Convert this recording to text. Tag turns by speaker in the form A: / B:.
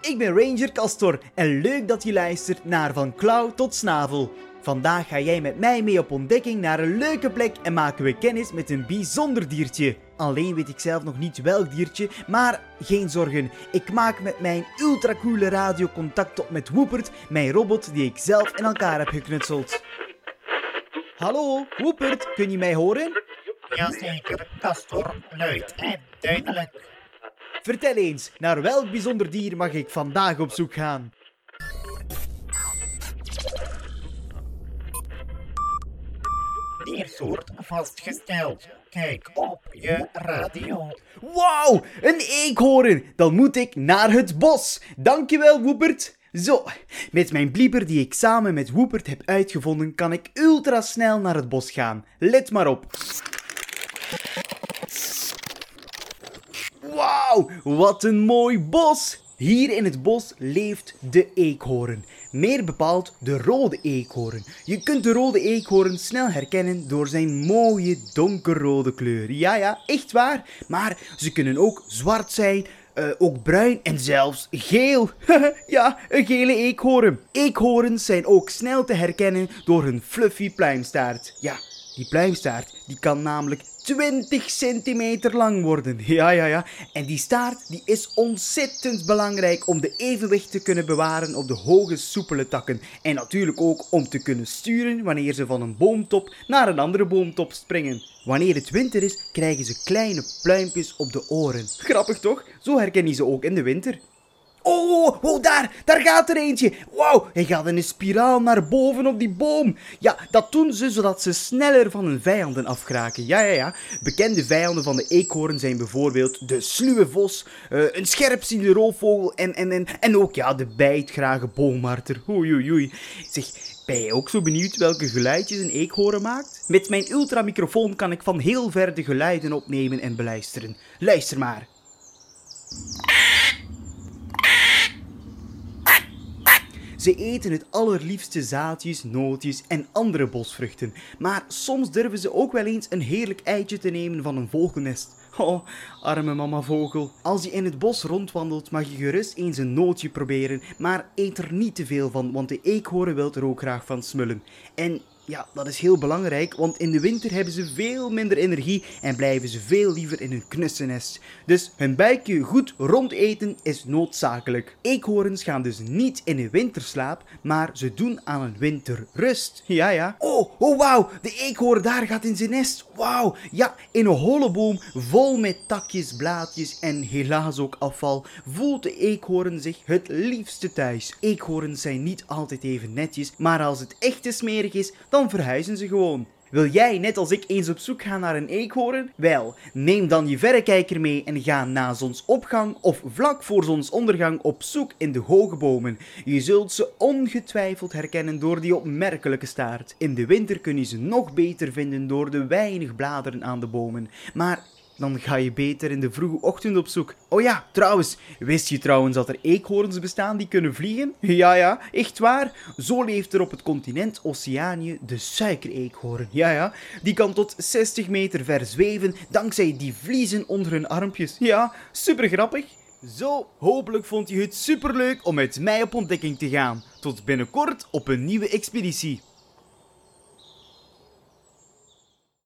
A: ik ben Ranger Castor en leuk dat je luistert naar Van Klauw tot Snavel. Vandaag ga jij met mij mee op ontdekking naar een leuke plek en maken we kennis met een bijzonder diertje. Alleen weet ik zelf nog niet welk diertje, maar geen zorgen. Ik maak met mijn ultracoole radio contact op met Woepert, mijn robot die ik zelf in elkaar heb geknutseld. Hallo, Woepert, kun je mij horen?
B: Jazeker, Castor, luid en duidelijk.
A: Vertel eens, naar welk bijzonder dier mag ik vandaag op zoek gaan?
B: Diersoort vastgesteld. Kijk op je radio.
A: Wauw, een eekhoorn! Dan moet ik naar het bos. Dankjewel, Woepert. Zo, met mijn blieber die ik samen met Woepert heb uitgevonden, kan ik ultra snel naar het bos gaan. Let maar op. Wauw, wat een mooi bos! Hier in het bos leeft de eekhoorn. Meer bepaald de rode eekhoorn. Je kunt de rode eekhoorn snel herkennen door zijn mooie donkerrode kleur. Ja, ja, echt waar. Maar ze kunnen ook zwart zijn, eh, ook bruin en zelfs geel. ja, een gele eekhoorn. Eekhoorns zijn ook snel te herkennen door hun fluffy pluimstaart. Ja, die pluimstaart die kan namelijk 20 centimeter lang worden. Ja, ja, ja. En die staart die is ontzettend belangrijk om de evenwicht te kunnen bewaren op de hoge soepele takken. En natuurlijk ook om te kunnen sturen wanneer ze van een boomtop naar een andere boomtop springen. Wanneer het winter is, krijgen ze kleine pluimpjes op de oren. Grappig toch? Zo herken je ze ook in de winter. Oh, daar, daar gaat er eentje. Wauw, hij gaat in een spiraal naar boven op die boom. Ja, dat doen ze zodat ze sneller van hun vijanden afgeraken. Ja, ja, ja. Bekende vijanden van de eekhoorn zijn bijvoorbeeld de sluwe vos, uh, een scherpziende roofvogel en, en, en, en ook ja, de bijtgrage boommarter. Oei, oei, oei. Zeg, ben je ook zo benieuwd welke geluidjes een eekhoorn maakt? Met mijn ultramicrofoon kan ik van heel ver de geluiden opnemen en beluisteren. Luister maar. Ze eten het allerliefste zaadjes, nootjes en andere bosvruchten, maar soms durven ze ook wel eens een heerlijk eitje te nemen van een vogelnest. Oh, arme mama vogel. Als je in het bos rondwandelt, mag je gerust eens een nootje proberen, maar eet er niet te veel van, want de eekhoorn wil er ook graag van smullen. En ja, dat is heel belangrijk, want in de winter hebben ze veel minder energie en blijven ze veel liever in hun knussenest. Dus hun buikje goed rondeten is noodzakelijk. Eekhoorns gaan dus niet in een winterslaap, maar ze doen aan een winterrust. Ja, ja. Oh, oh wauw, de eekhoorn daar gaat in zijn nest. Wauw, ja, in een holle boom vol met takjes, blaadjes en helaas ook afval voelt de eekhoorn zich het liefste thuis. Eekhoorns zijn niet altijd even netjes, maar als het echt te smerig is, dan verhuizen ze gewoon. Wil jij net als ik eens op zoek gaan naar een eekhoorn? Wel, neem dan je verrekijker mee en ga na zonsopgang of vlak voor zonsondergang op zoek in de hoge bomen. Je zult ze ongetwijfeld herkennen door die opmerkelijke staart. In de winter kun je ze nog beter vinden door de weinig bladeren aan de bomen. Maar dan ga je beter in de vroege ochtend op zoek. Oh ja, trouwens, wist je trouwens dat er eekhoorns bestaan die kunnen vliegen? Ja, ja, echt waar. Zo leeft er op het continent Oceanië de suikereekhoorn. Ja, ja, die kan tot 60 meter ver zweven dankzij die vliezen onder hun armpjes. Ja, super grappig. Zo, hopelijk vond je het superleuk om met mij op ontdekking te gaan. Tot binnenkort op een nieuwe expeditie.